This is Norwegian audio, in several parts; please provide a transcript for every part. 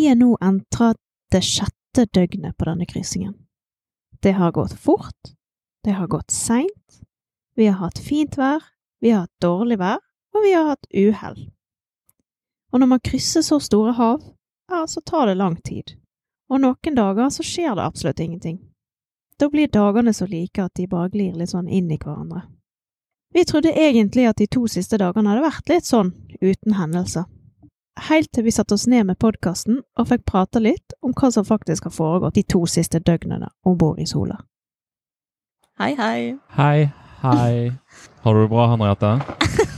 Vi er nå entret det sjette døgnet på denne kryssingen. Det har gått fort, det har gått seint, vi har hatt fint vær, vi har hatt dårlig vær, og vi har hatt uhell. Og når man krysser så store hav, ja, så tar det lang tid, og noen dager så skjer det absolutt ingenting. Da blir dagene så like at de bare glir litt sånn inn i hverandre. Vi trodde egentlig at de to siste dagene hadde vært litt sånn, uten hendelser. Helt til vi satte oss ned med podkasten og fikk prate litt om hva som faktisk har foregått de to siste døgnene om bord i Sola. Hei, hei. Hei, hei. Har du det bra, Henriette?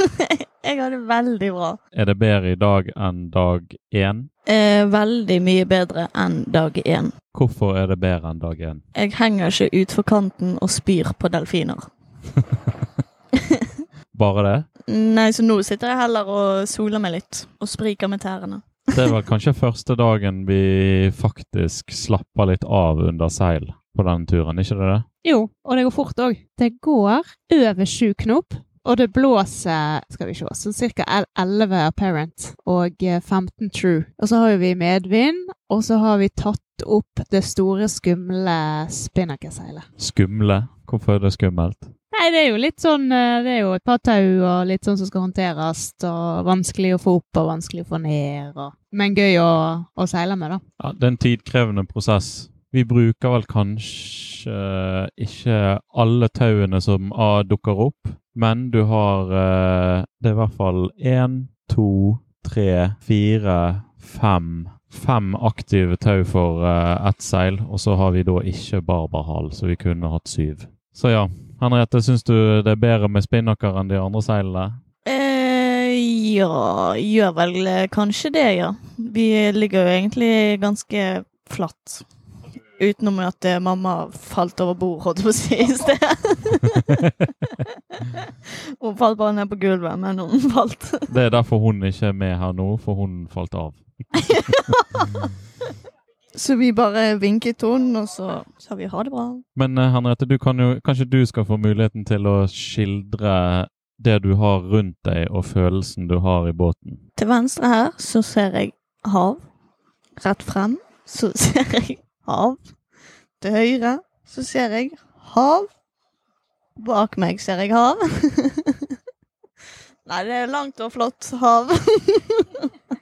jeg har det veldig bra. Er det bedre i dag enn dag én? Eh, veldig mye bedre enn dag én. Hvorfor er det bedre enn dag én? Jeg henger ikke utfor kanten og spyr på delfiner. Bare det? Nei, så nå sitter jeg heller og soler meg litt, og spriker med tærne. Det er vel kanskje første dagen vi faktisk slapper litt av under seil på denne turen, ikke det det? Jo, og det går fort òg. Det går over sju knop, og det blåser skal vi se, sånn ca. 11 apparent og 15 true. Og så har vi medvind, og så har vi tatt opp det store, skumle spinnakerseilet. Skumle? Hvorfor er det skummelt? Nei, det er jo litt sånn Det er jo et par tau og litt sånn som skal håndteres, og vanskelig å få opp og vanskelig å få ned, og Men gøy å, å seile med, da. Ja, det er en tidkrevende prosess. Vi bruker vel kanskje ikke alle tauene som dukker opp, men du har Det er i hvert fall én, to, tre, fire, fem Fem aktive tau for ett seil, og så har vi da ikke barberhal, så vi kunne hatt syv. Så ja, Henriette, syns du det er bedre med spinnaker enn de andre seilene? Eh, ja, gjør vel kanskje det, ja. Vi ligger jo egentlig ganske flatt. Utenom at mamma falt over bord, holdt jeg på å si, i sted. hun falt bare ned på gulvet, men hun falt. det er derfor hun ikke er med her nå, for hun falt av. Så vi bare vinket henne, og så sa vi ha det bra. Men Henriette, du kan jo, kanskje du skal få muligheten til å skildre det du har rundt deg, og følelsen du har i båten. Til venstre her så ser jeg hav. Rett frem så ser jeg hav. Til høyre så ser jeg hav. Bak meg ser jeg hav. Nei, det er langt og flott hav.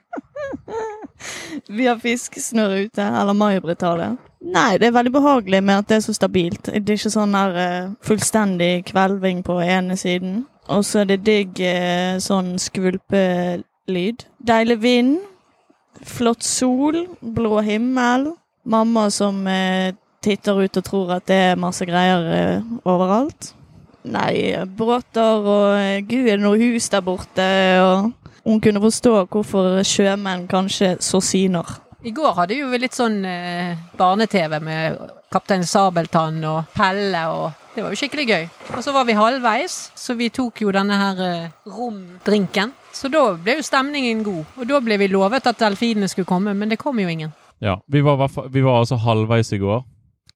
Vi har fiskesnurr ute, eller May-Britt har det. Nei, det er veldig behagelig med at det er så stabilt. Det er ikke sånn der uh, fullstendig kvelving på ene siden. Og så er det digg uh, sånn skvulpelyd. Deilig vind. Flott sol. Blå himmel. Mamma som uh, titter ut og tror at det er masse greier overalt. Nei, båter og gud, er det noe hus der borte? og hun kunne forstå hvorfor sjømenn kanskje så syner. I går hadde vi litt sånn eh, barne-TV med Kaptein Sabeltann og Pelle, og det var jo skikkelig gøy. Og så var vi halvveis, så vi tok jo denne her eh, romdrinken. Så da ble jo stemningen god, og da ble vi lovet at delfinene skulle komme, men det kom jo ingen. Ja, vi var, vi var altså halvveis i går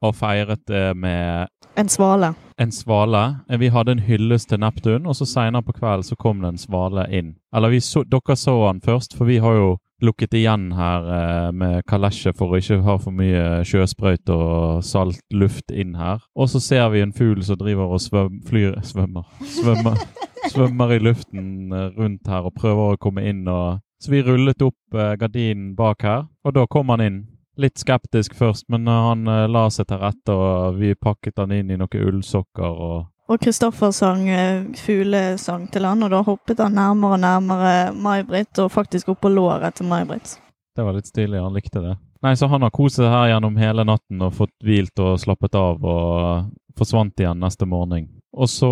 og feiret det med En svale. En svale. Vi hadde en hyllest til Neptun, og så seinere på kvelden så kom det en svale inn. Eller så, dere så han først, for vi har jo lukket igjen her eh, med kalesje for å ikke ha for mye sjøsprøyt og salt luft inn her. Og så ser vi en fugl som driver og svøm, flyr Svømmer. Svømmer, svømmer i luften rundt her og prøver å komme inn. Og, så vi rullet opp eh, gardinen bak her, og da kom han inn. Litt skeptisk først, men han uh, la seg til rette, og vi pakket han inn i noen ullsokker og Og Kristoffer sang uh, fuglesang til han, og da hoppet han nærmere og nærmere May-Britt, og faktisk opp på låret til May-Britt. Det var litt stilig, han likte det. Nei, så han har kost seg her gjennom hele natten og fått hvilt og slappet av, og forsvant igjen neste morgen. Og så,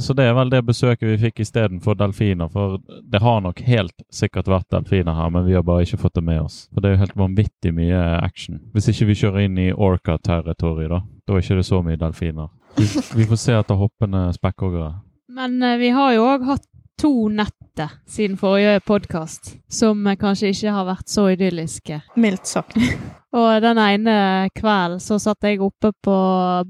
så det er vel det besøket vi fikk istedenfor delfiner. For det har nok helt sikkert vært delfiner her, men vi har bare ikke fått det med oss. For det er jo helt vanvittig mye action. Hvis ikke vi kjører inn i Orca-territoriet, da. Da er ikke det så mye delfiner. Vi, vi får se etter hoppende spekkhoggere. Men uh, vi har jo òg hatt to netter siden forrige podkast som kanskje ikke har vært så idylliske. Mildt sagt. og den ene kvelden så satt jeg oppe på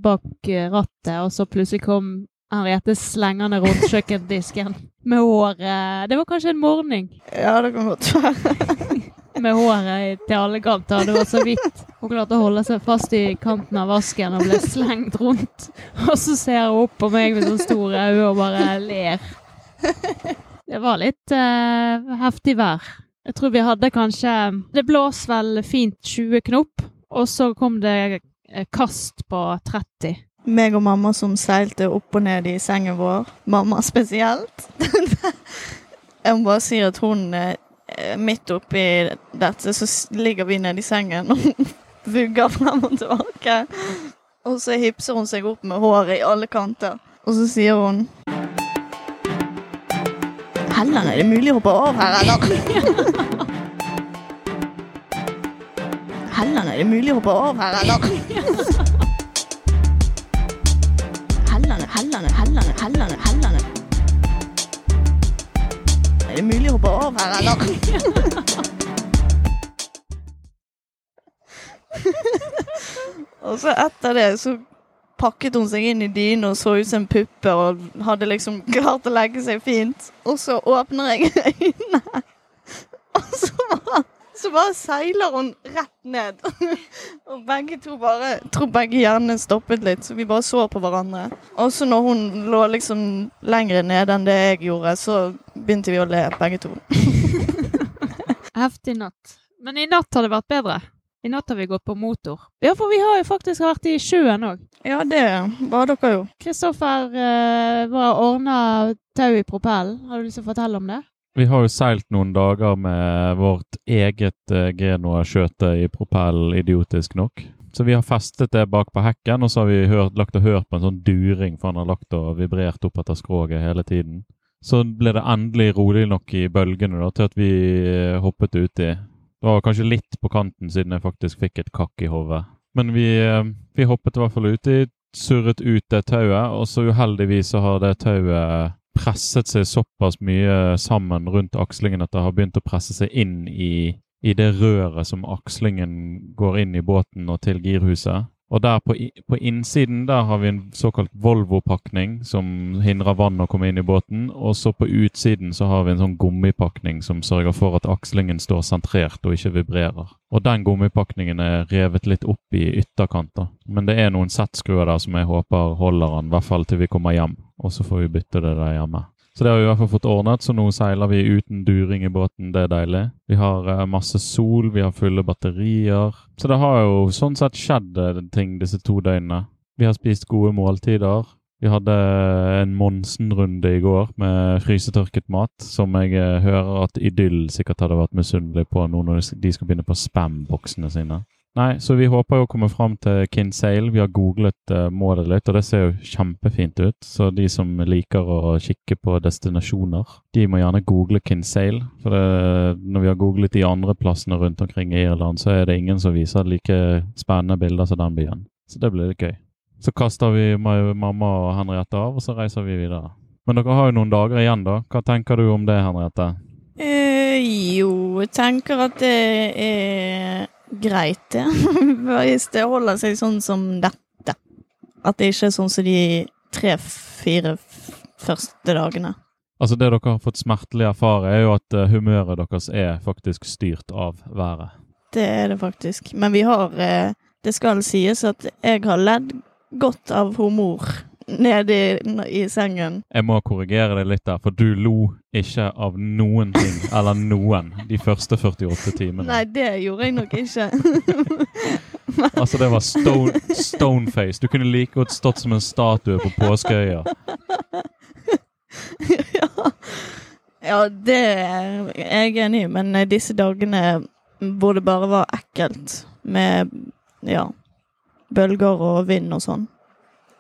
bak rattet, og så plutselig kom Henriette slengende rundt kjøkkendisken med håret. Det var kanskje en morgen? Ja, det kan godt være. med håret til alle kanter. Det var så vidt hun klarte å holde seg fast i kanten av vasken og ble slengt rundt. Og så ser hun opp på meg med sånne store øyne og bare ler. Det var litt eh, heftig vær. Jeg tror vi hadde kanskje Det blås vel fint 20 knop, og så kom det eh, kast på 30. Meg og mamma som seilte opp og ned i sengen vår. Mamma spesielt. Jeg må bare si at hun eh, midt oppi dette, så ligger vi nede i sengen og vugger frem og tilbake. Og så hipser hun seg opp med håret i alle kanter. Og så sier hun Helland, er det mulig å hoppe av her, eller? Helland, er det mulig å hoppe over her, eller? Helland, Helland, Helland, Helland, Helland. Er det mulig å hoppe av her, eller? og så etter det så pakket hun seg inn i dynen og så ut som en puppe og hadde liksom klart å legge seg fint. Og så åpner jeg øynene, og så bare, så bare seiler hun rett ned. og begge to bare tror begge hjernene stoppet litt, så vi bare så på hverandre. Og så når hun lå liksom lenger nede enn det jeg gjorde, så begynte vi å le, begge to. Heftig natt. Men i natt har det vært bedre. I natt har vi gått på motor. Ja, for vi har jo faktisk vært i sjøen òg. Ja, det var dere jo. Kristoffer eh, var ordna tau i propellen. Har du lyst til å fortelle om det? Vi har jo seilt noen dager med vårt eget eh, Genoa-skjøte i propellen, idiotisk nok. Så vi har festet det bak på hekken, og så har vi hørt, lagt og hørt på en sånn during, for han har lagt og vibrert opp etter skroget hele tiden. Så ble det endelig rolig nok i bølgene da, til at vi eh, hoppet uti. Det var kanskje litt på kanten, siden jeg faktisk fikk et kakk i hodet. Men vi, eh, vi hoppet i hvert fall uti, surret ut det tauet, og så uheldigvis så har det tauet presset seg såpass mye sammen rundt akslingen at det har begynt å presse seg inn i, i det røret som akslingen går inn i båten og til girhuset. Og der på, på innsiden der har vi en såkalt Volvo-pakning som hindrer vann å komme inn i båten. Og så på utsiden så har vi en sånn gummipakning som sørger for at akslingen står sentrert og ikke vibrerer. Og den gummipakningen er revet litt opp i ytterkanter. Men det er noen settskruer der som jeg håper holder den, i hvert fall til vi kommer hjem. Og så får vi bytte det der hjemme. Så det har vi i hvert fall fått ordnet, så nå seiler vi uten during i båten. Det er deilig. Vi har eh, masse sol, vi har fulle batterier. Så det har jo sånn sett skjedd eh, ting disse to døgnene. Vi har spist gode måltider. Vi hadde en Monsen-runde i går med frysetørket mat, som jeg eh, hører at Idyll sikkert hadde vært misunnelig på nå når de skal begynne på spam-boksene sine. Nei, så vi håper jo å komme fram til Kinsale. Vi har googlet uh, målet litt, og det ser jo kjempefint ut. Så de som liker å kikke på destinasjoner, de må gjerne google Kinsale. For det, når vi har googlet de andre plassene rundt omkring i Irland, så er det ingen som viser like spennende bilder som den byen. Så det blir litt gøy. Så kaster vi mamma og Henriette av, og så reiser vi videre. Men dere har jo noen dager igjen, da. Hva tenker du om det, Henriette? Eh, jo, jeg tenker at det er greit, det. Hvis det holder seg sånn som dette. At det ikke er sånn som de tre-fire første dagene. Altså Det dere har fått smertelig erfare, er jo at eh, humøret deres er faktisk styrt av været. Det er det faktisk. Men vi har eh, Det skal sies at jeg har ledd godt av humor nede i, i sengen. Jeg må korrigere deg litt der, for du lo ikke av noen ting, eller noen, de første 48 timene. Nei, det gjorde jeg nok ikke. Altså, det var stone, stoneface. Du kunne like godt stått som en statue på påskeøya. ja. ja, det er jeg enig i, men eh, disse dagene hvor det bare var ekkelt med ja, bølger og vind og sånn,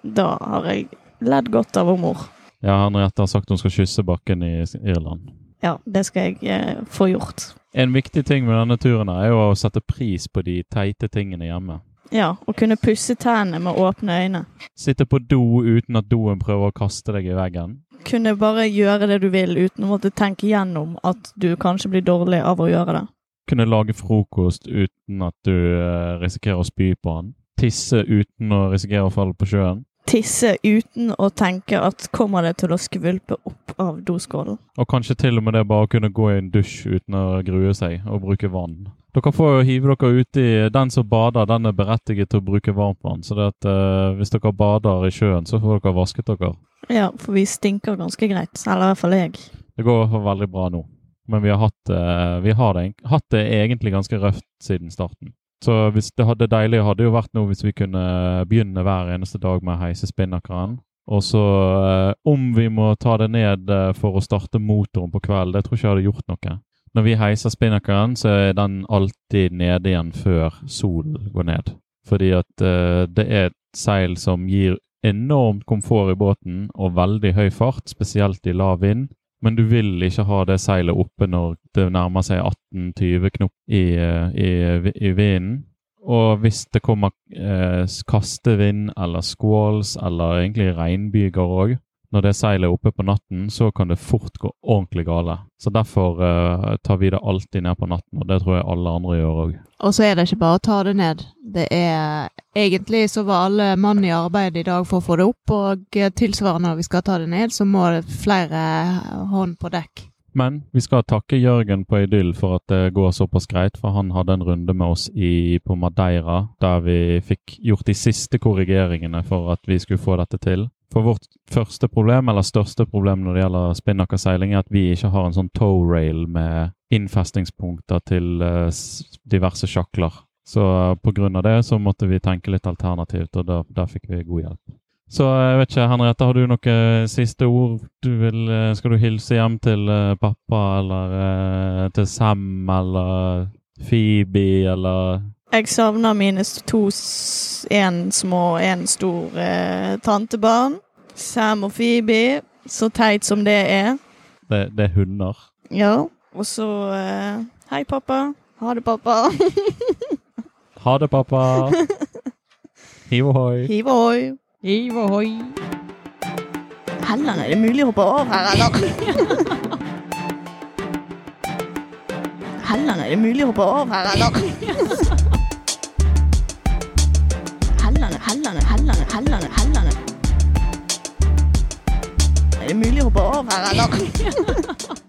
da har jeg ledd godt av mor. Ja, Henriette har sagt hun skal kysse bakken i Irland. Ja, det skal jeg eh, få gjort. En viktig ting med denne turen er jo å sette pris på de teite tingene hjemme. Ja, å kunne pusse tennene med åpne øyne. Sitte på do uten at doen prøver å kaste deg i veggen. Kunne bare gjøre det du vil uten å måtte tenke gjennom at du kanskje blir dårlig av å gjøre det. Kunne lage frokost uten at du eh, risikerer å spy på den. Tisse uten å risikere å falle på sjøen. Tisse uten å tenke at kommer det til å skvulpe opp av doskålen. Og kanskje til og med det bare å kunne gå i en dusj uten å grue seg og bruke vann. Dere får jo hive dere uti Den som bader, den er berettiget til å bruke varmt vann. Så det at eh, hvis dere bader i sjøen, så får dere vasket dere. Ja, for vi stinker ganske greit. Eller i hvert fall jeg. Det går i hvert fall veldig bra nå. Men vi har hatt, eh, vi har det, hatt det egentlig ganske røft siden starten. Så det hadde deilig hadde jo vært noe hvis vi kunne begynne hver eneste dag med å heise spinnakeren. Og så eh, om vi må ta det ned eh, for å starte motoren på kvelden, det tror ikke jeg hadde gjort noe. Når vi heiser spinnakeren, så er den alltid nede igjen før solen går ned. Fordi at eh, det er et seil som gir enormt komfort i båten og veldig høy fart, spesielt i lav vind. Men du vil ikke ha det seilet oppe når det nærmer seg 18-20 knop i, i, i vinden. Og hvis det kommer eh, kastevind eller squalls eller egentlig regnbyger òg, når det seilet er oppe på natten, så kan det fort gå ordentlig gale. Så derfor uh, tar vi det alltid ned på natten, og det tror jeg alle andre gjør òg. Og så er det ikke bare å ta det ned. Det er Egentlig så var alle mann i arbeid i dag for å få det opp, og eh, tilsvarende når vi skal ta det ned, så må det flere hånd på dekk. Men vi skal takke Jørgen på Idyll for at det går såpass greit, for han hadde en runde med oss i, på Madeira der vi fikk gjort de siste korrigeringene for at vi skulle få dette til. For vårt første problem, eller største problem når det gjelder spinnakerseiling, er at vi ikke har en sånn tow rail med innfestingspunkter til eh, diverse sjakler. Så pga. grunn av det så måtte vi tenke litt alternativt, og da, der fikk vi god hjelp. Så eh, jeg vet ikke, Henriette, har du noen siste ord? Du vil, eh, skal du hilse hjem til eh, pappa, eller eh, til Sam, eller Phoebe, eller Jeg savner mine to én små en stor eh, tantebarn. Sam og Phoebe. Så teit som det er. Det, det er hunder. Ja. Og så eh, Hei, pappa. Ha det, pappa. Ha det, pappa! Hiv ohoi! Hiv ohoi. Hiv ohoi! Heller er det mulig å hoppe av her, eller? Heller er det mulig å hoppe av her, eller? Hellene, hellene, hellene, hellene, Helland. Er det mulig å hoppe over, eller?